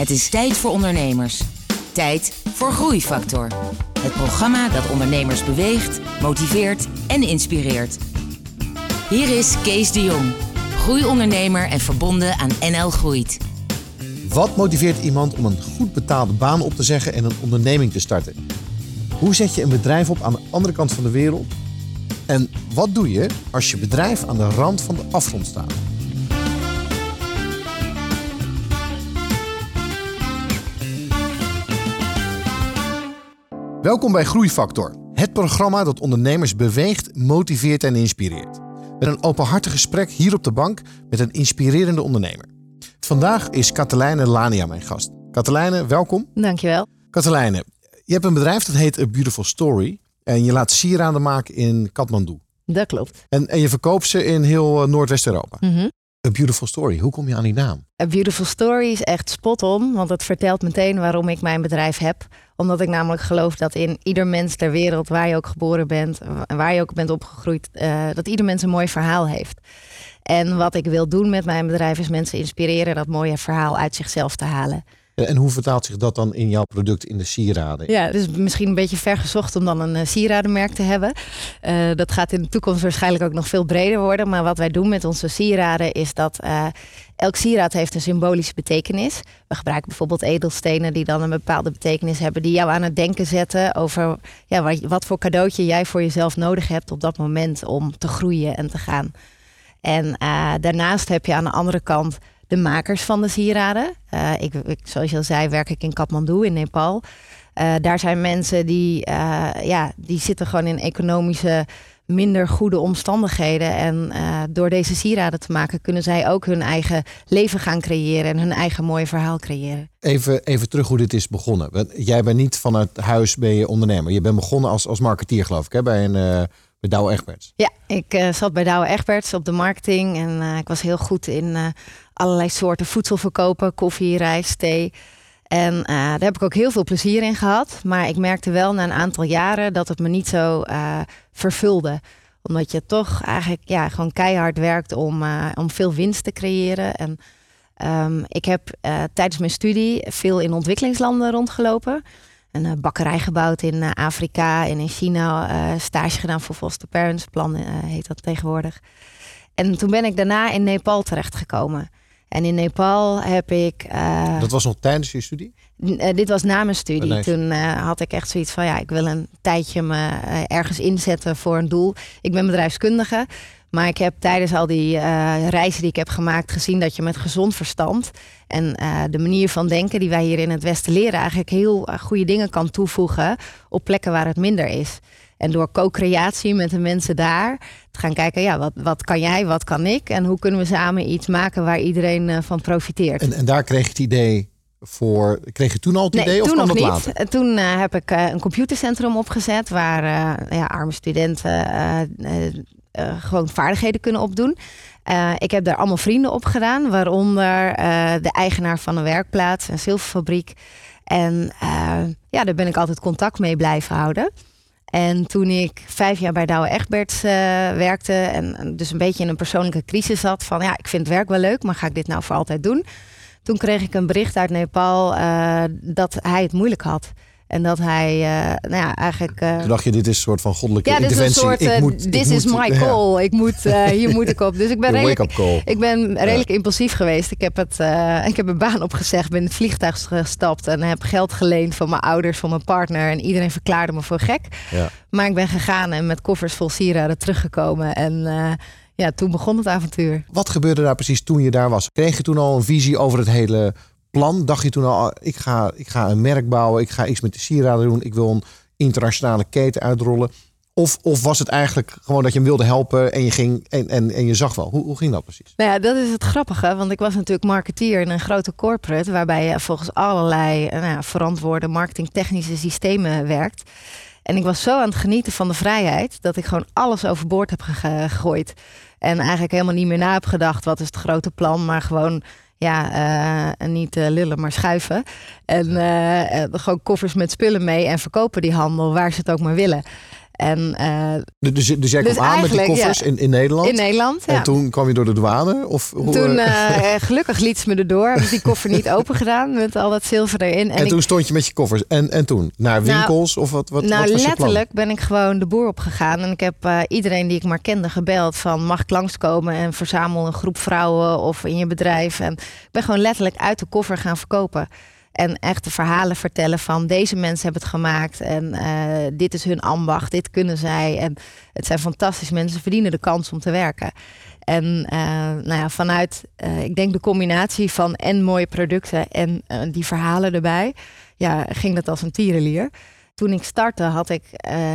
Het is tijd voor ondernemers. Tijd voor Groeifactor. Het programma dat ondernemers beweegt, motiveert en inspireert. Hier is Kees de Jong, groeiondernemer en verbonden aan NL Groeit. Wat motiveert iemand om een goed betaalde baan op te zeggen en een onderneming te starten? Hoe zet je een bedrijf op aan de andere kant van de wereld? En wat doe je als je bedrijf aan de rand van de afgrond staat? Welkom bij Groeifactor, het programma dat ondernemers beweegt, motiveert en inspireert. Met een openhartig gesprek hier op de bank met een inspirerende ondernemer. Vandaag is Katelijne Lania mijn gast. Katelijne, welkom. Dankjewel. Katelijne, je hebt een bedrijf dat heet A Beautiful Story. En je laat sieraden maken in Kathmandu. Dat klopt. En, en je verkoopt ze in heel eh, Noordwest-Europa. Mhm. A Beautiful Story, hoe kom je aan die naam? A Beautiful Story is echt spot on, want het vertelt meteen waarom ik mijn bedrijf heb. Omdat ik namelijk geloof dat in ieder mens ter wereld, waar je ook geboren bent, en waar je ook bent opgegroeid, eh, dat ieder mens een mooi verhaal heeft. En wat ik wil doen met mijn bedrijf is mensen inspireren dat mooie verhaal uit zichzelf te halen. En hoe vertaalt zich dat dan in jouw product in de sieraden? Ja, dus misschien een beetje vergezocht om dan een uh, sieradenmerk te hebben. Uh, dat gaat in de toekomst waarschijnlijk ook nog veel breder worden. Maar wat wij doen met onze sieraden is dat elk sieraad heeft een symbolische betekenis. We gebruiken bijvoorbeeld edelstenen die dan een bepaalde betekenis hebben. Die jou aan het denken zetten over ja, wat voor cadeautje jij voor jezelf nodig hebt op dat moment om te groeien en te gaan. En daarnaast heb je aan de andere kant de makers van de sieraden. Uh, ik, ik, zoals je al zei, werk ik in Kathmandu in Nepal. Uh, daar zijn mensen die, uh, ja, die zitten gewoon in economische minder goede omstandigheden. En door deze sieraden te maken, kunnen zij ook hun eigen leven gaan creëren en hun eigen mooie verhaal creëren. Even, even terug hoe dit is begonnen. Jij bent niet vanuit huis ben je ondernemer. Je bent begonnen als, als marketeer, geloof ik, hè? bij een bij Douwe Egberts. Ja, ik uh, zat bij Douwe Egberts op de marketing en uh, ik was heel goed in uh, allerlei soorten voedsel verkopen, koffie, rijst, thee. En daar heb ik ook heel veel plezier in gehad. Maar ik merkte wel na een aantal jaren dat het me niet zo vervulde. Omdat je toch eigenlijk ja, gewoon keihard werkt om, om veel winst te creëren. En um, ik heb tijdens mijn studie veel in ontwikkelingslanden rondgelopen een bakkerij gebouwd in Afrika en in China. Stage gedaan voor foster parents. Plan heet dat tegenwoordig. En toen ben ik daarna in Nepal terechtgekomen. En in Nepal heb ik. dat was nog tijdens je studie? dit was na mijn studie. Oh. Toen had ik echt zoiets van: ja, ik wil een tijdje me ergens inzetten voor een doel. Ik ben bedrijfskundige. Maar ik heb tijdens al die reizen die ik heb gemaakt gezien dat je met gezond verstand en de manier van denken die wij hier in het Westen leren, eigenlijk heel goede dingen kan toevoegen op plekken waar het minder is. En door co-creatie met de mensen daar te gaan kijken, ja, wat, wat kan jij, wat kan ik? En hoe kunnen we samen iets maken waar iedereen van profiteert? En, en daar kreeg je het idee voor. Kreeg je toen al het nee, idee toen of kwam nog dat niet. later? Toen uh, heb ik uh, een computercentrum opgezet waar uh, ja, arme studenten gewoon vaardigheden kunnen opdoen. ik heb daar allemaal vrienden op gedaan, waaronder de eigenaar van een werkplaats, een zilverfabriek. En ja, daar ben ik altijd contact mee blijven houden. En toen ik vijf jaar bij Douwe Egberts werkte en dus een beetje in een persoonlijke crisis zat van ja, ik vind het werk wel leuk, maar ga ik dit nou voor altijd doen? Toen kreeg ik een bericht uit Nepal uh, dat hij het moeilijk had. En dat hij, uh, nou ja, eigenlijk. Uh, Toen dacht je, dit is een soort van goddelijke ja, dit interventie. Is een soort, ik moet, this is moet, my call. Ja. Ik moet, hier moet ik op. Dus ik ben De redelijk, ik ben redelijk ja. impulsief geweest. Ik heb, het, ik heb mijn baan opgezegd, ben in het vliegtuig gestapt en heb geld geleend van mijn ouders, van mijn partner. En iedereen verklaarde me voor gek. Ja. Maar ik ben gegaan en met koffers vol sieraden teruggekomen. En ja, toen begon het avontuur. Wat gebeurde daar precies toen je daar was? Kreeg je toen al een visie over het hele plan? Dacht je toen al, ik ga, ik ga een merk bouwen, ik ga iets met de sieraden doen, ik wil een internationale keten uitrollen? Of, of was het eigenlijk gewoon dat je hem wilde helpen en je, ging, en, en, en je zag wel? Hoe, hoe ging dat precies? Nou ja, dat is het grappige. Want ik was natuurlijk marketeer in een grote corporate... waarbij je volgens allerlei nou ja, verantwoorde marketingtechnische systemen werkt. En ik was zo aan het genieten van de vrijheid... dat ik gewoon alles overboord heb gegooid. En eigenlijk helemaal niet meer na heb gedacht... wat is het grote plan, maar gewoon ja, uh, niet uh, lullen, maar schuiven. En uh, gewoon koffers met spullen mee en verkopen die handel waar ze het ook maar willen. En, uh, dus, dus jij kwam dus aan met die koffers in, in Nederland? In Nederland, ja. En toen kwam je door de douane? Of, hoe, toen, uh, gelukkig liet ze me erdoor. Heb ik die koffer niet open gedaan met al dat zilver erin. En, en toen stond je met je koffers. En, en toen? Naar nou, winkels? of wat, wat, nou, wat was letterlijk ben ik gewoon de boer opgegaan. En ik heb uh, iedereen die ik maar kende gebeld van... mag ik langskomen en verzamel een groep vrouwen of in je bedrijf. En ik ben gewoon letterlijk uit de koffer gaan verkopen. En echt de verhalen vertellen van deze mensen hebben het gemaakt. En uh, dit is hun ambacht, dit kunnen zij. En het zijn fantastische mensen, verdienen de kans om te werken. En uh, nou ja, vanuit, uh, ik denk de combinatie van en mooie producten en die verhalen erbij, ja, ging dat als een tierenlier. Toen ik startte had ik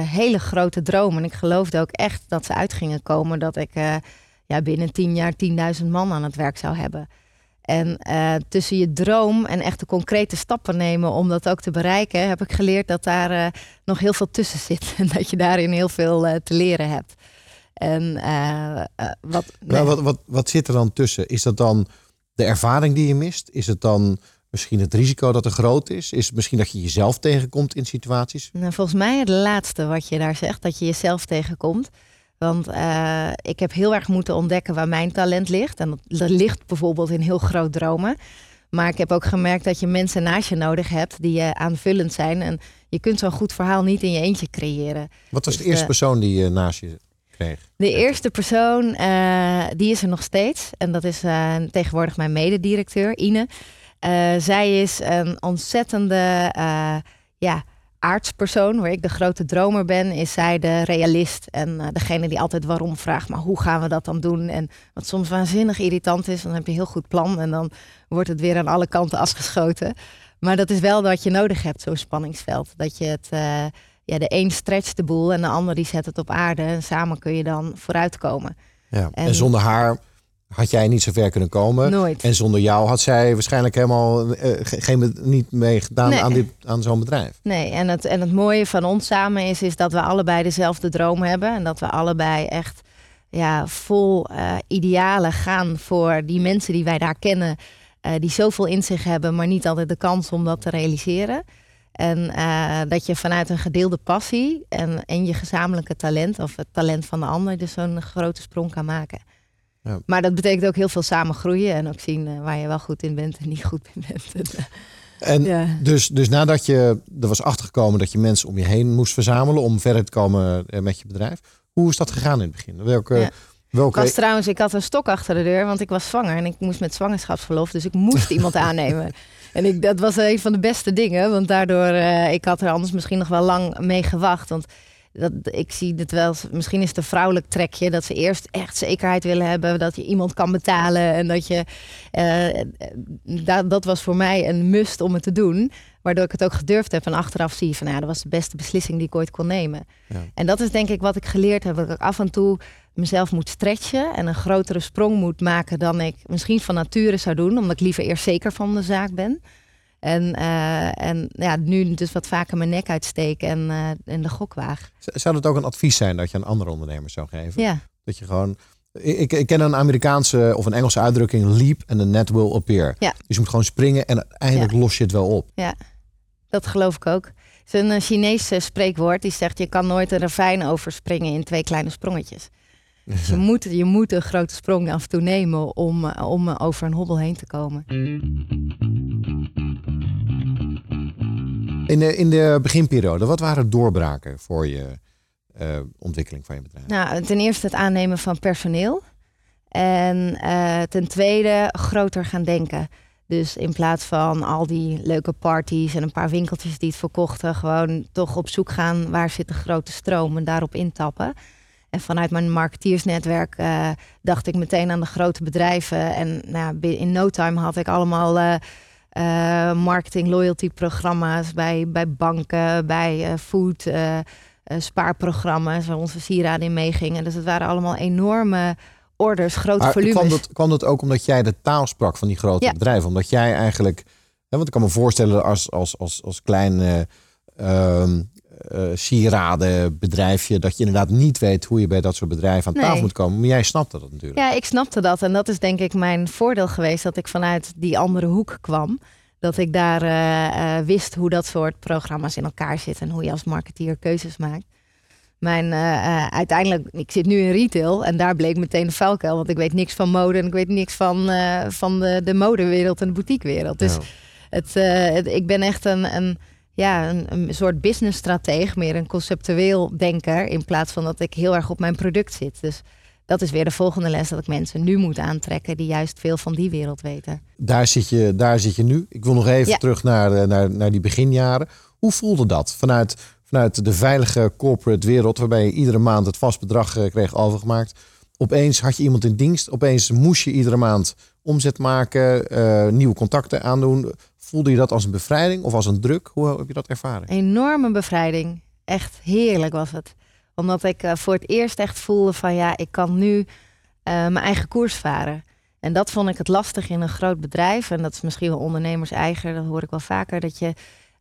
hele grote dromen. En ik geloofde ook echt dat ze uit gingen komen. Dat ik ja, binnen tien jaar 10.000 man aan het werk zou hebben. En uh, tussen je droom en echt de concrete stappen nemen om dat ook te bereiken, heb ik geleerd dat daar uh, nog heel veel tussen zit. En dat je daarin heel veel uh, te leren hebt. En wat, nou, wat, wat, wat zit er dan tussen? Is dat dan de ervaring die je mist? Is het dan misschien het risico dat er groot is? Is het misschien dat je jezelf tegenkomt in situaties? Nou, volgens mij het laatste wat je daar zegt, dat je jezelf tegenkomt. Want uh, ik heb heel erg moeten ontdekken waar mijn talent ligt. En dat, ligt bijvoorbeeld in heel groot dromen. Maar ik heb ook gemerkt dat je mensen naast je nodig hebt die uh, aanvullend zijn. En je kunt zo'n goed verhaal niet in je eentje creëren. Wat was de dus, eerste uh, persoon die je naast je kreeg? De eerste persoon, die is er nog steeds. En dat is tegenwoordig mijn mededirecteur, Ine. zij is een ontzettende ja, aardspersoon, waar ik de grote dromer ben, is zij de realist. En uh, degene die altijd waarom vraagt, maar hoe gaan we dat dan doen? En wat soms waanzinnig irritant is, dan heb je een heel goed plan en dan wordt het weer aan alle kanten afgeschoten. Maar dat is wel wat je nodig hebt, zo'n spanningsveld. Dat je het, uh, ja, de een stretcht de boel en de ander die zet het op aarde. En samen kun je dan vooruitkomen. Ja, en, en zonder haar had jij niet zo ver kunnen komen. Nooit. En zonder jou had zij waarschijnlijk helemaal uh, geen, niet mee gedaan aan, dit, aan zo'n bedrijf. Nee, en het, en het mooie van ons samen is, is dat we allebei dezelfde droom hebben. En dat we allebei echt ja, vol uh, idealen gaan voor die mensen die wij daar kennen. Uh, die zoveel in zich hebben, maar niet altijd de kans om dat te realiseren. En dat je vanuit een gedeelde passie en, en je gezamenlijke talent, of het talent van de ander, dus zo'n grote sprong kan maken. Ja. Maar dat betekent ook heel veel samen groeien en ook zien uh, waar je wel goed in bent en niet goed in bent. en ja. dus, dus nadat je er was achtergekomen dat je mensen om je heen moest verzamelen om verder te komen uh, met je bedrijf, hoe is dat gegaan in het begin? Welke, ja. welke... Ik was trouwens, ik had een stok achter de deur, want ik was zwanger en ik moest met zwangerschapsverlof, dus ik moest iemand aannemen. En ik, dat was een van de beste dingen, want daardoor, uh, ik had er anders misschien nog wel lang mee gewacht. Want dat, ik zie het wel, misschien is het een vrouwelijk trekje dat ze eerst echt zekerheid willen hebben dat je iemand kan betalen en dat je, uh, dat, dat was voor mij een must om het te doen, waardoor ik het ook gedurfd heb en achteraf zie van ja, dat was de beste beslissing die ik ooit kon nemen. Ja. En dat is denk ik wat ik geleerd heb, dat ik af en toe mezelf moet stretchen en een grotere sprong moet maken dan ik misschien van nature zou doen, omdat ik liever eerst zeker van de zaak ben. En, uh, en ja, nu dus wat vaker mijn nek uitsteken en, uh, en de gokwaag. Zou dat ook een advies zijn dat je aan andere ondernemers zou geven? Ja. Dat je gewoon. Ik, ik ken een Amerikaanse of een Engelse uitdrukking: leap and the net will appear. Ja. Dus je moet gewoon springen en uiteindelijk ja. los je het wel op. Ja, dat geloof ik ook. Het is een Chinese spreekwoord die zegt: je kan nooit een ravijn overspringen in twee kleine sprongetjes. Dus je, moet, je moet een grote sprong af en toe nemen om, om over een hobbel heen te komen. In de, in de beginperiode, wat waren doorbraken voor je uh, ontwikkeling van je bedrijf? Nou, ten eerste het aannemen van personeel. En uh, ten tweede groter gaan denken. Dus in plaats van al die leuke parties en een paar winkeltjes die het verkochten, gewoon toch op zoek gaan waar zit de grote stroom en daarop intappen. En vanuit mijn marketeersnetwerk uh, dacht ik meteen aan de grote bedrijven. En nou, in no time had ik allemaal uh, uh, marketing loyalty programma's bij, bij banken, bij food, spaarprogramma's waar onze sieraden in meegingen. Dus het waren allemaal enorme orders, grote maar volumes. Kwam dat, kwam dat ook omdat jij de taal sprak van die grote ja. bedrijven? Omdat jij eigenlijk, hè, want ik kan me voorstellen als, als, als, als klein uh, uh, sieradenbedrijfje, dat je inderdaad niet weet hoe je bij dat soort bedrijven aan tafel moet komen. Maar jij snapte dat natuurlijk. Ja, ik snapte dat. En dat is denk ik mijn voordeel geweest dat ik vanuit die andere hoek kwam. Dat ik daar uh, uh, wist hoe dat soort programma's in elkaar zitten en hoe je als marketeer keuzes maakt. Mijn, uh, uiteindelijk, ik zit nu in retail en daar bleek meteen de vuilkuil. Want ik weet niks van mode en ik weet niks van, van de, de modewereld en de boutiquewereld. Dus het, het, ik ben echt een, een, ja, een, een soort businessstratege, meer een conceptueel denker. In plaats van dat ik heel erg op mijn product zit. Dus dat is weer de volgende les dat ik mensen nu moet aantrekken die juist veel van die wereld weten. Daar zit je, daar zit je nu. Ik wil nog even terug naar, naar, naar die beginjaren. Hoe voelde dat vanuit, vanuit de veilige corporate wereld, waarbij je iedere maand het vast bedrag eh, kreeg overgemaakt? Opeens had je iemand in dienst, opeens moest je iedere maand omzet maken, uh, nieuwe contacten aandoen. Voelde je dat als een bevrijding of als een druk? Hoe heb je dat ervaren? Enorme bevrijding. Echt heerlijk was het omdat ik uh, voor het eerst echt voelde van ja, ik kan nu uh, mijn eigen koers varen. En dat vond ik het lastig in een groot bedrijf. En dat is misschien wel ondernemers eigen, dat hoor ik wel vaker. Dat je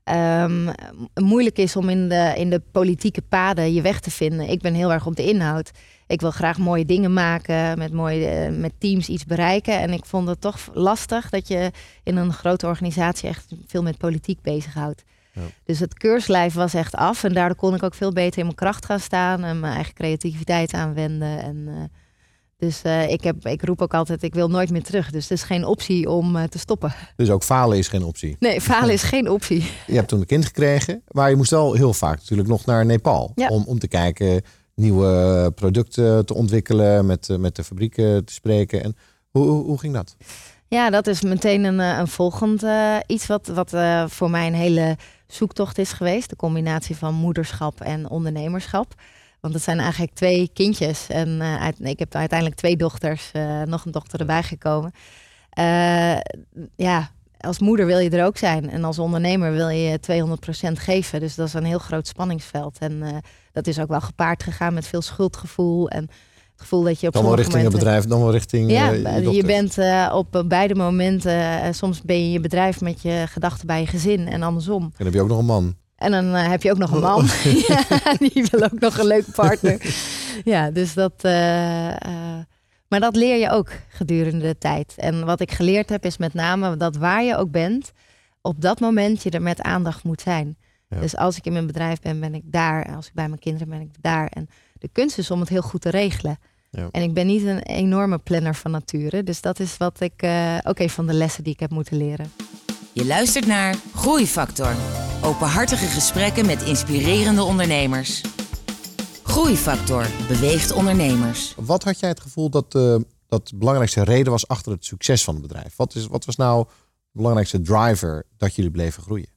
um, moeilijk is om in de, in de politieke paden je weg te vinden. Ik ben heel erg op de inhoud. Ik wil graag mooie dingen maken, met, mooie, uh, met teams iets bereiken. En ik vond het toch lastig dat je in een grote organisatie echt veel met politiek bezighoudt. Dus het keurslijf was echt af. En daardoor kon ik ook veel beter in mijn kracht gaan staan en mijn eigen creativiteit aanwenden. En, uh, dus uh, ik, heb, ik roep ook altijd, ik wil nooit meer terug. Dus het is geen optie om uh, te stoppen. Dus ook falen is geen optie? Nee, falen is geen optie. Je hebt toen een kind gekregen, maar je moest wel heel vaak natuurlijk nog naar Nepal. Ja. Om, om te kijken, nieuwe producten te ontwikkelen, met, met de fabrieken te spreken. En hoe, hoe, hoe ging dat? Ja, dat is meteen een, een volgend uh, iets wat, wat voor mij een hele zoektocht is geweest. De combinatie van moederschap en ondernemerschap. Want het zijn eigenlijk twee kindjes. En uh, uit, ik heb uiteindelijk twee dochters, nog een dochter erbij gekomen. ja, als moeder wil je er ook zijn. En als ondernemer wil je 200% geven. Dus dat is een heel groot spanningsveld. En dat is ook wel gepaard gegaan met veel schuldgevoel. En het gevoel dat je op dan wel richting momenten... het bedrijf, dan wel richting. Ja, je, je bent op beide momenten. Soms ben je in je bedrijf met je gedachten bij je gezin en andersom. En dan heb je ook nog een man. En dan heb je ook nog een man. ja, die wil ook nog een leuke partner. ja, dus dat. maar dat leer je ook gedurende de tijd. En wat ik geleerd heb is met name dat waar je ook bent, op dat moment je er met aandacht moet zijn. Ja. Dus als ik in mijn bedrijf ben, ben ik daar. Als ik bij mijn kinderen ben, ben ik daar. En de kunst is om het heel goed te regelen. Ja. En ik ben niet een enorme planner van nature. Dus dat is wat ik ook een van de lessen die ik heb moeten leren. Je luistert naar Groeifactor. Openhartige gesprekken met inspirerende ondernemers. Groeifactor beweegt ondernemers. Wat had jij het gevoel dat, uh, dat de belangrijkste reden was achter het succes van het bedrijf? Wat, is, wat was nou de belangrijkste driver dat jullie bleven groeien?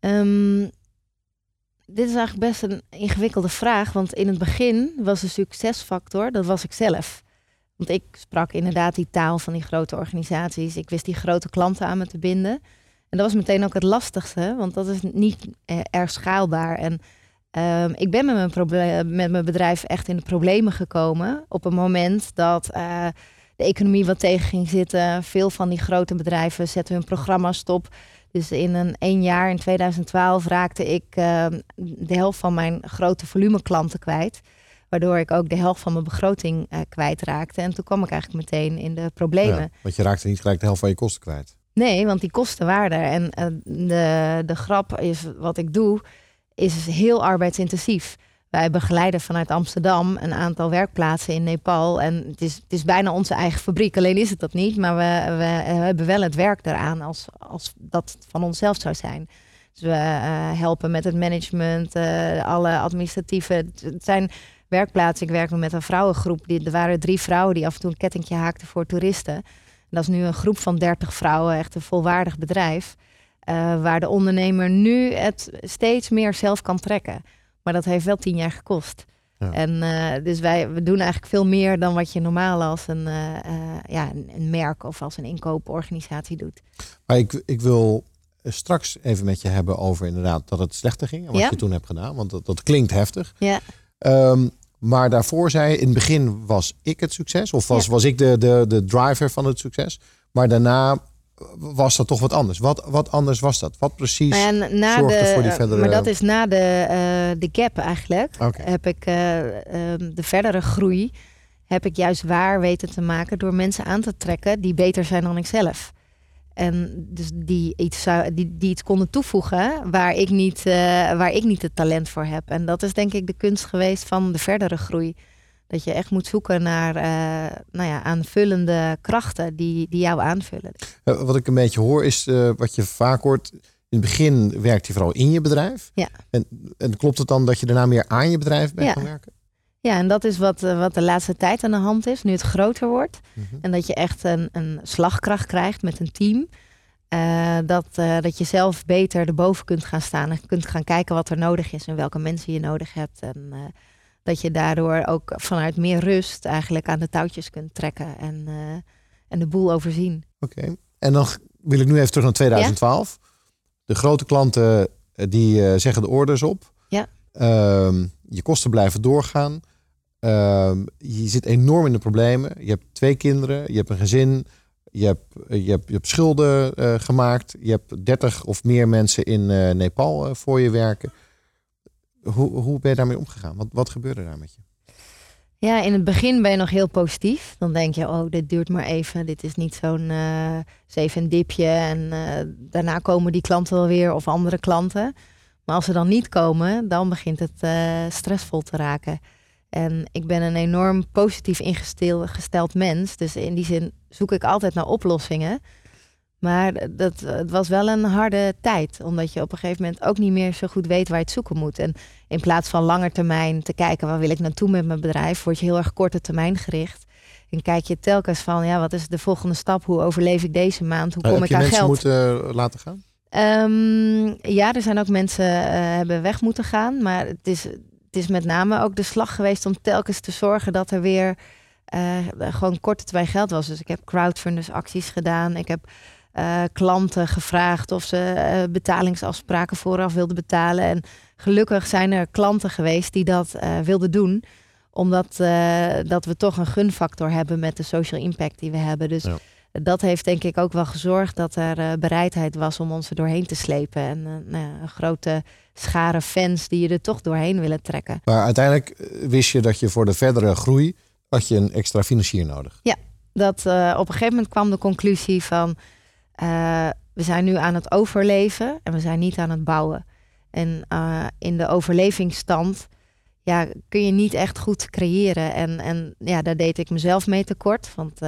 Um, dit is eigenlijk best een ingewikkelde vraag. Want in het begin was de succesfactor, dat was ik zelf. Want ik sprak inderdaad die taal van die grote organisaties. Ik wist die grote klanten aan me te binden. En dat was meteen ook het lastigste, want dat is niet eh, erg schaalbaar. En uh, ik ben met mijn, met mijn bedrijf echt in de problemen gekomen. Op een moment dat uh, de economie wat tegen ging zitten. Veel van die grote bedrijven zetten hun programma stop. Dus in een één jaar, in 2012, raakte ik uh, de helft van mijn grote volume klanten kwijt. Waardoor ik ook de helft van mijn begroting uh, kwijtraakte. En toen kwam ik eigenlijk meteen in de problemen. Ja, want je raakte niet gelijk de helft van je kosten kwijt. Nee, want die kosten waren er. En uh, de, de grap is, wat ik doe, is heel arbeidsintensief. Wij begeleiden vanuit Amsterdam een aantal werkplaatsen in Nepal. En het is, het is bijna onze eigen fabriek. Alleen is het dat niet. Maar we, we hebben wel het werk eraan als, als dat van onszelf zou zijn. Dus we uh, helpen met het management, uh, alle administratieve. Het zijn werkplaatsen. Ik werk met een vrouwengroep. Die, er waren drie vrouwen die af en toe een kettingje haakten voor toeristen. En dat is nu een groep van 30 vrouwen, echt een volwaardig bedrijf. Uh, waar de ondernemer nu het steeds meer zelf kan trekken. Maar dat heeft wel tien jaar gekost. Ja. En uh, dus wij we doen eigenlijk veel meer dan wat je normaal als een, uh, uh, ja, een, een, merk of als een inkooporganisatie doet. Maar ik, ik wil straks even met je hebben over inderdaad dat het slechter ging en wat ja. je toen hebt gedaan. Want dat, dat klinkt heftig. Ja. Um, maar daarvoor zei je, in het begin was ik het succes. Of was, ja. was ik de, de, de driver van het succes. Maar daarna was dat toch wat anders? Wat, wat anders was dat? Wat precies nou ja, na zorgde de, voor die verdere... Maar dat is na de, uh, de gap eigenlijk. Okay. Heb ik uh, um, de verdere groei... heb ik juist waar weten te maken... door mensen aan te trekken die beter zijn dan ik zelf. En dus die iets, zou, die, die iets konden toevoegen waar ik, niet, uh, waar ik niet het talent voor heb. En dat is denk ik de kunst geweest van de verdere groei. Dat je echt moet zoeken naar uh, nou ja, aanvullende krachten die, die jou aanvullen. Wat ik een beetje hoor is uh, wat je vaak hoort. In het begin werkt je vooral in je bedrijf. Ja. En, en klopt het dan dat je daarna meer aan je bedrijf bent ja. gaan werken? Ja, en dat is wat, wat de laatste tijd aan de hand is, nu het groter wordt. Mhm. En dat je echt een, een slagkracht krijgt met een team. Uh, dat, uh, dat je zelf beter erboven kunt gaan staan en kunt gaan kijken wat er nodig is en welke mensen je nodig hebt. En uh, dat je daardoor ook vanuit meer rust eigenlijk aan de touwtjes kunt trekken en, en de boel overzien. Oké, okay. en dan wil ik nu even terug naar 2012. Ja? De grote klanten die zeggen de orders op. Ja. Ehm, je kosten blijven doorgaan. Ehm, je zit enorm in de problemen. Je hebt twee kinderen, je hebt een gezin, je hebt, je hebt, je hebt schulden uh, gemaakt. Je hebt 30 of meer mensen in uh, Nepal voor je werken. Hoe, hoe ben je daarmee omgegaan? Wat, wat gebeurde daar met je? Ja, in het begin ben je nog heel positief. Dan denk je, oh, dit duurt maar even. Dit is niet zo'n zeven dipje. En daarna komen die klanten wel weer of andere klanten. Maar als ze dan niet komen, dan begint het stressvol te raken. En ik ben een enorm positief ingesteld mens. Dus in die zin zoek ik altijd naar oplossingen. Maar dat, het was wel een harde tijd. Omdat je op een gegeven moment ook niet meer zo goed weet waar je het zoeken moet. En in plaats van langer termijn te kijken waar wil ik naartoe met mijn bedrijf, word je heel erg korte termijn gericht. En kijk je telkens van ja, wat is de volgende stap? Hoe overleef ik deze maand? Hoe kom Heb ik je aan mensen geld? moeten laten gaan? Um, ja, er zijn ook mensen uh, hebben weg moeten gaan. Maar het is, het is met name ook de slag geweest om telkens te zorgen dat er weer uh, gewoon korte termijn geld was. Dus ik heb crowdfunders acties gedaan. Ik heb uh, klanten gevraagd of ze uh, betalingsafspraken vooraf wilden betalen. En gelukkig zijn er klanten geweest die dat wilden doen. Omdat dat we toch een gunfactor hebben met de social impact die we hebben. Dus. Dat heeft denk ik ook wel gezorgd dat er bereidheid was om ons er doorheen te slepen. En nou ja, een grote schare fans die je er toch doorheen willen trekken. Maar uiteindelijk eh, wist je dat je voor de verdere groei had je een extra financier nodig. Dat uh, op een gegeven moment kwam de conclusie van uh, we zijn nu aan het overleven en we zijn niet aan het bouwen. En uh, in de overlevingsstand ja, kun je niet echt goed creëren. En, en ja, daar deed ik mezelf mee tekort. Want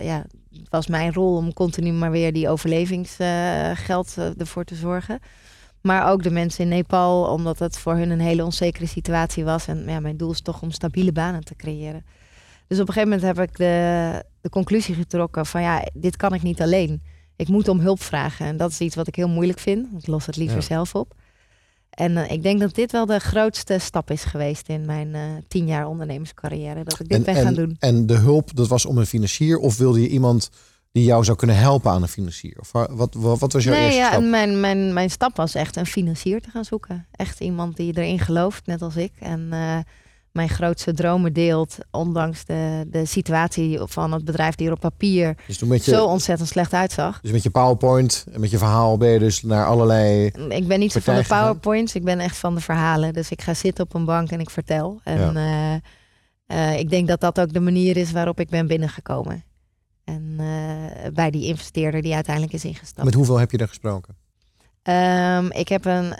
ja, het was mijn rol om continu maar weer die overlevingsgeld ervoor te zorgen. Maar ook de mensen in Nepal, omdat het voor hun een hele onzekere situatie was. En ja, mijn doel is toch om stabiele banen te creëren. Dus op een gegeven moment heb ik de, de conclusie getrokken van ja, dit kan ik niet alleen. Ik moet om hulp vragen. En dat is iets wat ik heel moeilijk vind. Ik los het liever Ja. zelf op. En uh, ik denk dat dit wel de grootste stap is geweest in mijn uh, tien jaar ondernemerscarrière. Dat ik dit En, ben en, gaan doen. en de hulp, dat was om een financier of wilde je iemand die jou zou kunnen helpen aan een financier? Of wa- wat, wat, wat was jouw Nee, eerste ja, stap? mijn, mijn, mijn stap was echt een financier te gaan zoeken. Echt iemand die erin gelooft, net als ik. En uh, mijn grootste dromen deelt, ondanks de, de situatie van het bedrijf die er op papier Dus je, zo ontzettend slecht uitzag. dus met je PowerPoint en met je verhaal ben je dus naar allerlei... Ik ben niet zo van de powerpoints, ik ben echt van de verhalen. Dus ik ga zitten op een bank en ik vertel. En eh, eh, ik denk dat dat ook de manier is waarop ik ben binnengekomen. En eh, bij die investeerder die uiteindelijk is ingestapt. Met hoeveel heb je er gesproken? Ehm, ik heb een,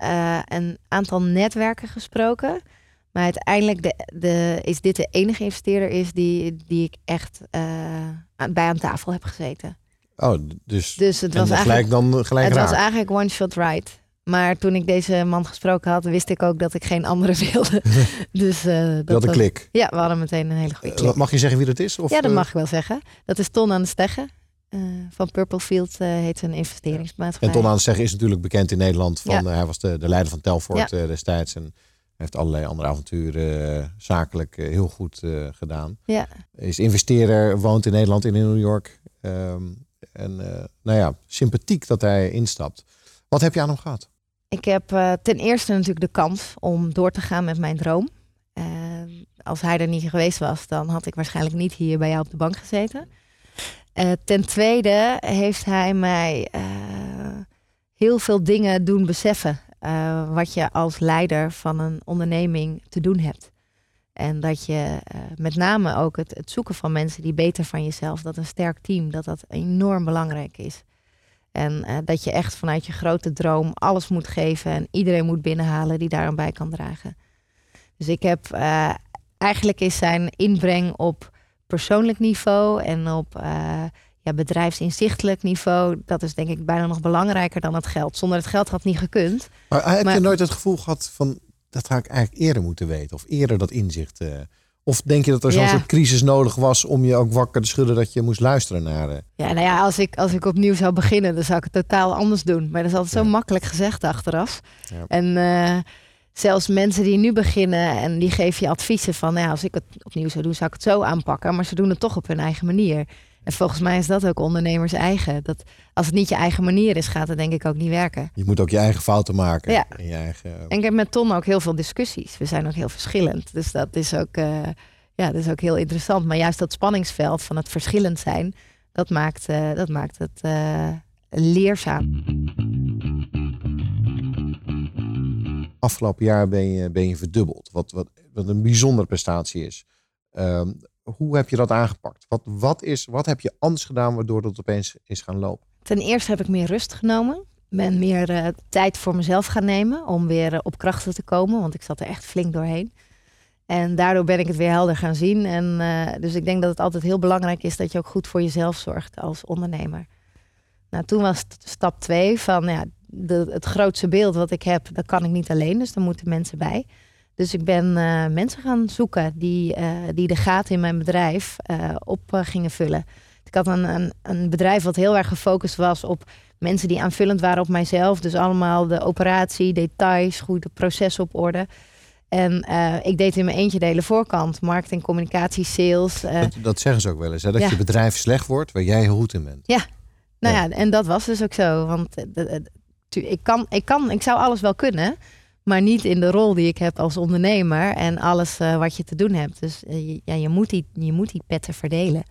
een aantal netwerken gesproken. Maar uiteindelijk de, de, is dit de enige investeerder is die, die ik echt eh, bij aan tafel heb gezeten. Oh, dus, Dus het was eigenlijk, dan gelijk het raak. was eigenlijk one shot right. Maar toen ik deze man gesproken had, wist ik ook dat ik geen andere wilde. dus, eh, dat een was- klik. Ja, we hadden meteen een hele goede Eh, klik. mag je zeggen wie dat is? Of, ja, dat eh, mag ik wel zeggen. Dat is Ton aan de Steggen. eh, van Purple Field eh, heet zijn investeringsmaatschappij. En Ton aan het zeggen is natuurlijk bekend in Nederland. Van, Ja. eh, hij was de, de leider van Telfort eh, destijds. En heeft allerlei andere avonturen eh, zakelijk eh, heel goed eh, gedaan. Ja. Is investeerder, woont in Nederland en in New York. Ehm, en nou ja, sympathiek dat hij instapt. Wat heb je aan hem gehad? Ik heb ten eerste natuurlijk de kans om door te gaan met mijn droom. Eh, als hij er niet geweest was, dan had ik waarschijnlijk niet hier bij jou op de bank gezeten. Ten tweede heeft hij mij heel veel dingen doen beseffen. Eh, wat je als leider van een onderneming te doen hebt. En dat je eh, met name ook het, het zoeken van mensen die beter van jezelf, dat een sterk team, dat dat enorm belangrijk is. En eh, dat je echt vanuit je grote droom alles moet geven en iedereen moet binnenhalen die daar aan bij kan dragen. Dus ik heb eigenlijk is zijn inbreng op persoonlijk niveau en op ja, bedrijfsinzichtelijk niveau, dat is denk ik bijna nog belangrijker dan het geld. Zonder het geld had niet gekund. Maar heb je nooit het gevoel gehad van dat had ik eigenlijk eerder moeten weten of eerder dat inzicht? Uh, of denk je dat er zo'n soort crisis nodig was om je ook wakker te schudden dat je moest luisteren naar. Uh... Ja, nou ja, als ik, als ik opnieuw zou beginnen, dan zou ik het totaal anders doen. Maar dat is altijd zo makkelijk gezegd achteraf. Ja. En zelfs mensen die nu beginnen en die geven je adviezen van, nou ja, als ik het opnieuw zou doen, zou ik het zo aanpakken. Maar ze doen het toch op hun eigen manier. En volgens mij is dat ook ondernemers eigen. Dat als het niet je eigen manier is, gaat het denk ik ook niet werken. Je moet ook je eigen fouten maken. Ja. En, je eigen... en ik heb met Ton ook heel veel discussies. We zijn ook heel verschillend. Dus dat is ook, uh, ja, dat is ook heel interessant. Maar juist dat spanningsveld van het verschillend zijn, dat maakt, uh, dat maakt het uh, leerzaam afgelopen jaar ben je, ben je verdubbeld. Wat, wat, wat een bijzondere prestatie is. Um, hoe heb je dat aangepakt? Wat, wat, is, wat heb je anders gedaan waardoor dat opeens is gaan lopen? Ten eerste heb ik meer rust genomen. Ben meer uh, tijd voor mezelf gaan nemen om weer uh, op krachten te komen. Want ik zat er echt flink doorheen. En daardoor ben ik het weer helder gaan zien. En, uh, dus ik denk dat het altijd heel belangrijk is dat je ook goed voor jezelf zorgt als ondernemer. Nou, toen was stap twee van ja, het grootste beeld wat ik heb, dat kan ik niet alleen. Dus daar moeten mensen bij. Dus ik ben uh, mensen gaan zoeken die, uh, die de gaten in mijn bedrijf uh, op gingen vullen. Ik had een, een, een, bedrijf wat heel erg gefocust was op mensen die aanvullend waren op mijzelf. Dus allemaal de operatie, details, goede processen op orde. En ik deed in mijn eentje de hele voorkant. Marketing, communicatie, sales. Dat, dat, zeggen ze ook wel eens. Hè? Dat ja. je bedrijf slecht wordt waar jij goed in bent. Ja, nou ja. ja. en dat was dus ook zo. Want ik, kan, ik, kan, ik zou alles wel kunnen, maar niet in de rol die ik heb als ondernemer en alles uh, wat je te doen hebt. Dus uh, ja, je, moet die, je moet die petten verdelen.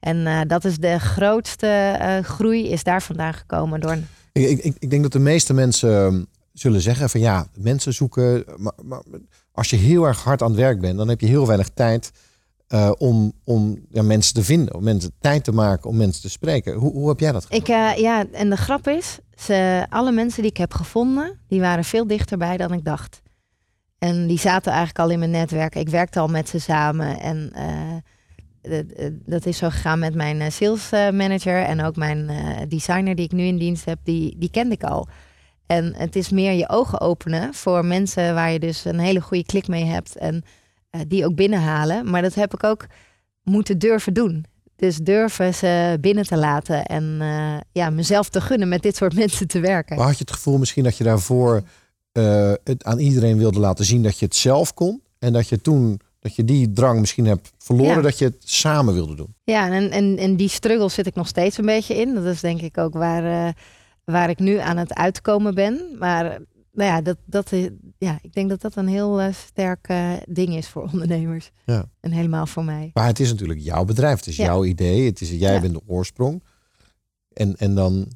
En uh, dat is de grootste groei, is daar vandaan gekomen door. Ik, ik, ik denk dat de meeste mensen ehm, zullen zeggen van ja, mensen zoeken. Maar, maar, als je heel erg hard aan het werk bent, dan heb je heel weinig tijd om, om ja, mensen te vinden, om mensen tijd te maken om mensen te spreken. Hoe, hoe heb jij dat gedaan? Ik, ja, en de grap is, ze, alle mensen die ik heb gevonden, die waren veel dichterbij dan ik dacht. En die zaten eigenlijk al in mijn netwerk. Ik werkte al met ze samen. En uh, dat is zo gegaan met mijn sales manager en ook mijn designer die ik nu in dienst heb, die, die kende ik al. En het is meer je ogen openen voor mensen waar je dus een hele goede klik mee hebt. En die ook binnenhalen. Maar dat heb ik ook moeten durven doen. Dus durven ze binnen te laten en uh, ja, mezelf te gunnen met dit soort mensen te werken. Maar had je het gevoel misschien dat je daarvoor uh, het aan iedereen wilde laten zien dat je het zelf kon? En dat je toen dat je die drang misschien hebt verloren, ja. dat je het samen wilde doen. Ja, en, en, en die struggle zit ik nog steeds een beetje in. Dat is denk ik ook waar, uh, waar ik nu aan het uitkomen ben. Maar nou ja, dat, dat, ja, ik denk dat dat een heel uh, sterk uh, ding is voor ondernemers. Ja. En helemaal voor mij. Maar het is natuurlijk jouw bedrijf. Het is ja. jouw idee. Het is, jij ja. bent de oorsprong. En, en dan...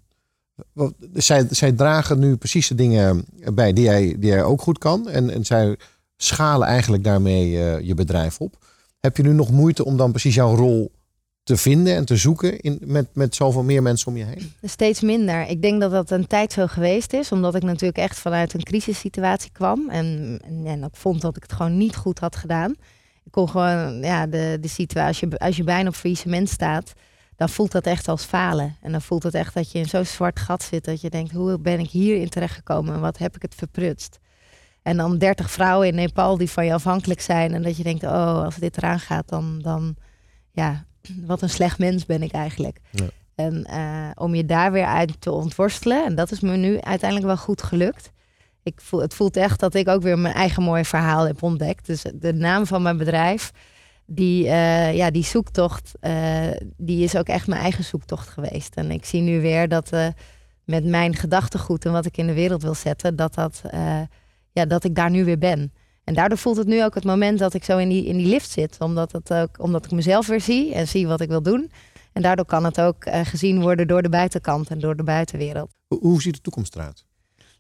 Wat, zij, zij dragen nu precies de dingen bij die jij, die jij ook goed kan. En, en zij schalen eigenlijk daarmee uh, je bedrijf op. Heb je nu nog moeite om dan precies jouw rol te vinden en te zoeken in, met, met zoveel meer mensen om je heen? Steeds minder. Ik denk dat dat een tijd zo geweest is, omdat ik natuurlijk echt vanuit een crisissituatie kwam en, en, en ik vond dat ik het gewoon niet goed had gedaan. Ik kon gewoon, ja, de, de situatie, als je, als je bijna op faillissement staat, dan voelt dat echt als falen. En dan voelt het echt dat je in zo'n zwart gat zit, dat je denkt, hoe ben ik hierin terechtgekomen en wat heb ik het verprutst? En dan 30 vrouwen in Nepal die van je afhankelijk zijn en dat je denkt, oh, als dit eraan gaat, dan, dan ja, wat een slecht mens ben ik eigenlijk. Ja. En uh, om je daar weer uit te ontworstelen. En dat is me nu uiteindelijk wel goed gelukt. Ik voel, het voelt echt dat ik ook weer mijn eigen mooie verhaal heb ontdekt. Dus de naam van mijn bedrijf, die, uh, ja, die zoektocht, uh, die is ook echt mijn eigen zoektocht geweest. En ik zie nu weer dat met mijn gedachtegoed en wat ik in de wereld wil zetten, dat, dat, ja, dat ik daar nu weer ben. En daardoor voelt het nu ook het moment dat ik zo in die, in die lift zit. Omdat, het ook, omdat ik mezelf weer zie en zie wat ik wil doen. En daardoor kan het ook uh, gezien worden door de buitenkant en door de buitenwereld. Hoe, hoe ziet de toekomst eruit?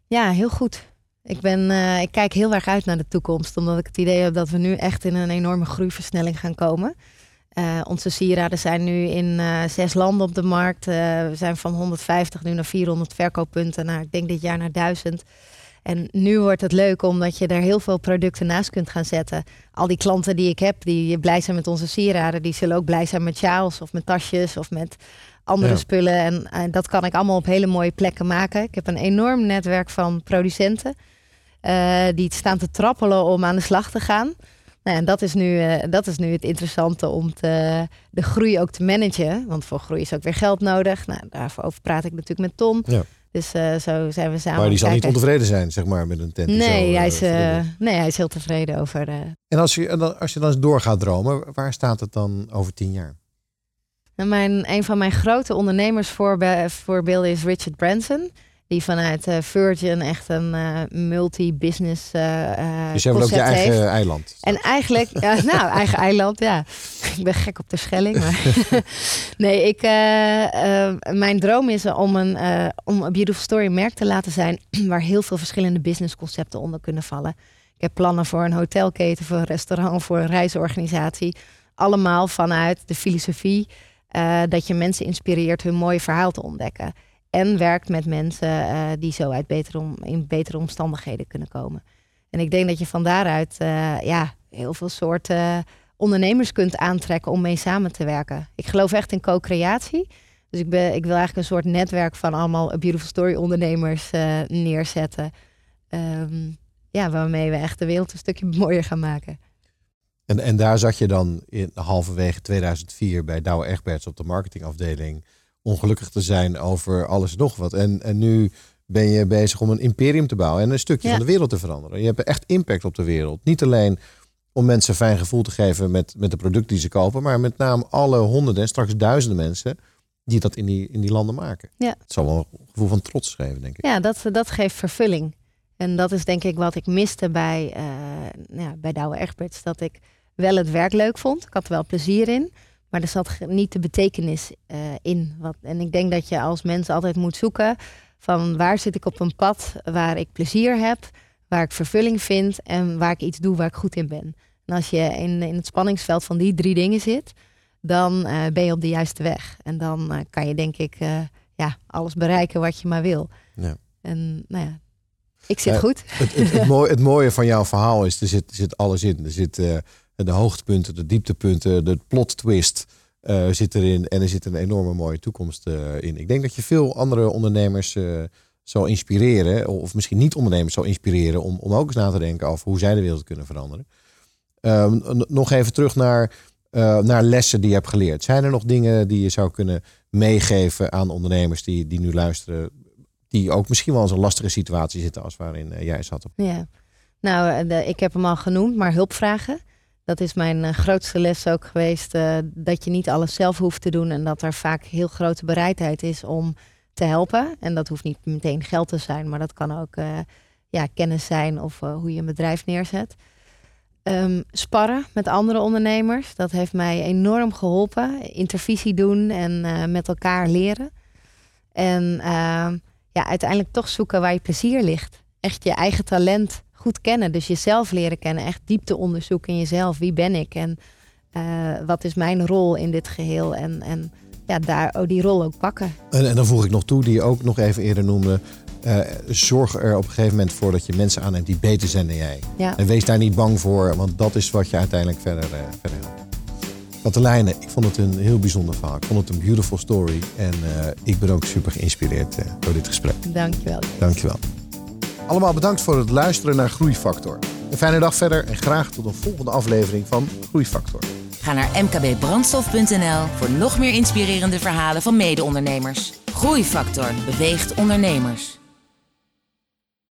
Ja, heel goed. Ik, ben, uh, ik kijk heel erg uit naar de toekomst. Omdat ik het idee heb dat we nu echt in een enorme groeiversnelling gaan komen. Uh, onze sieraden zijn nu in uh, zes landen op de markt. Uh, we zijn van 150 nu naar 400 verkooppunten. Nou, ik denk dit jaar naar 1000. En nu wordt het leuk omdat je er heel veel producten naast kunt gaan zetten. Al die klanten die ik heb, die blij zijn met onze sieraden, die zullen ook blij zijn met sjaals of met tasjes of met andere ja. spullen. En, en, dat kan ik allemaal op hele mooie plekken maken. Ik heb een enorm netwerk van producenten die staan te trappelen om aan de slag te gaan. Nou, en dat is, nu, uh, dat is nu het interessante om te, de groei ook te managen. Want voor groei is ook weer geld nodig. Nou, daarover praat ik natuurlijk met Tom. Ja. Dus uh, zo zijn we samen. Maar die zal niet ontevreden zijn, zeg maar, met een tent. Nee, zo, hij is, uh, nee hij is heel tevreden over. En als je, als je dan eens door gaat dromen, waar staat het dan over tien jaar? Nou, mijn, een van mijn grote ondernemersvoorbeelden is Richard Branson. Die vanuit uh, Virgin echt een uh, multi-business uh, Dus je hebt ook je eigen heeft. eiland. En eigenlijk, ja, nou, eigen eiland, ja. Ik ben gek op de Schelling. Maar nee, ik, mijn droom is om een, om een Beautiful Story merk te laten zijn... waar heel veel verschillende businessconcepten onder kunnen vallen. Ik heb plannen voor een hotelketen, voor een restaurant, voor een reisorganisatie. Allemaal vanuit de filosofie dat je mensen inspireert hun mooie verhaal te ontdekken en werkt met mensen uh, die zo uit betere om, in betere omstandigheden kunnen komen. En ik denk dat je van daaruit uh, ja, heel veel soorten ondernemers kunt aantrekken om mee samen te werken. Ik geloof echt in co-creatie. Dus ik, ben, ik wil eigenlijk een soort netwerk van allemaal Beautiful Story ondernemers uh, neerzetten. Um, ja, waarmee we echt de wereld een stukje mooier gaan maken. En, en daar zat je dan in halverwege 2004 bij Douwe Egberts op de marketingafdeling ongelukkig te zijn over alles en nog wat. En, en nu ben je bezig om een imperium te bouwen en een stukje van de wereld te veranderen. Je hebt echt impact op de wereld. Niet alleen om mensen een fijn gevoel te geven met, met de producten die ze kopen, maar met name alle honderden en straks duizenden mensen die dat in die, in die landen maken. Ja. Het zal wel een gevoel van trots geven, denk ik. Ja, dat, dat geeft vervulling. En dat is denk ik wat ik miste bij, uh, ja, bij Douwe Egberts. Dat ik wel het werk leuk vond. Ik had er wel plezier in. Maar er zat niet de betekenis uh, in. Wat, en ik denk dat je als mens altijd moet zoeken van waar zit ik op een pad waar ik plezier heb, waar ik vervulling vind en waar ik iets doe waar ik goed in ben. En als je in, in het spanningsveld van die drie dingen zit, dan uh, ben je op de juiste weg. En dan uh, kan je denk ik ja, alles bereiken wat je maar wil. Ja. En nou ja, ik zit goed. Het, het, het, mooie, het, mooie, van jouw verhaal is, er zit, zit alles in. Er zit de hoogtepunten, de dieptepunten, de plot twist uh, zit erin. En er zit een enorme mooie toekomst uh, in. Ik denk dat je veel andere ondernemers uh, zou inspireren, of misschien niet ondernemers zou inspireren, om, om ook eens na te denken over hoe zij de wereld kunnen veranderen. Ehm, nog even terug naar, naar lessen die je hebt geleerd. Zijn er nog dingen die je zou kunnen meegeven aan ondernemers die, die nu luisteren, die ook misschien wel in een lastige situatie zitten als waarin jij zat? Ja, nou, ik heb hem al genoemd, maar hulpvragen. Dat is mijn uh, grootste les ook geweest. Uh, dat je niet alles zelf hoeft te doen. En dat er vaak heel grote bereidheid is om te helpen. En dat hoeft niet meteen geld te zijn. Maar dat kan ook uh, ja, kennis zijn of hoe je een bedrijf neerzet. Um, sparren met andere ondernemers. Dat heeft mij enorm geholpen. Intervisie doen en met elkaar leren. En ehm, ja, uiteindelijk toch zoeken waar je plezier ligt. Echt je eigen talent goed kennen. Dus jezelf leren kennen. Echt diepte onderzoeken in jezelf. Wie ben ik? En uh, wat is mijn rol in dit geheel? En, en ja, daar oh, die rol ook pakken. En, en dan voeg ik nog toe, die je ook nog even eerder noemde. Uh, zorg er op een gegeven moment voor dat je mensen aanneemt die beter zijn dan jij. Ja. En wees daar niet bang voor, want dat is wat je uiteindelijk verder, uh, verder helpt. Katelijne, ik vond het een heel bijzonder verhaal. Ik vond het een beautiful story. En uh, ik ben ook super geïnspireerd door dit gesprek. Dankjewel. Dankjewel. Allemaal bedankt voor het luisteren naar Groeifactor. Een fijne dag verder en graag tot een volgende aflevering van Groeifactor. Ga naar mkbbrandstof.nl voor nog meer inspirerende verhalen van mede-ondernemers. Groeifactor beweegt ondernemers.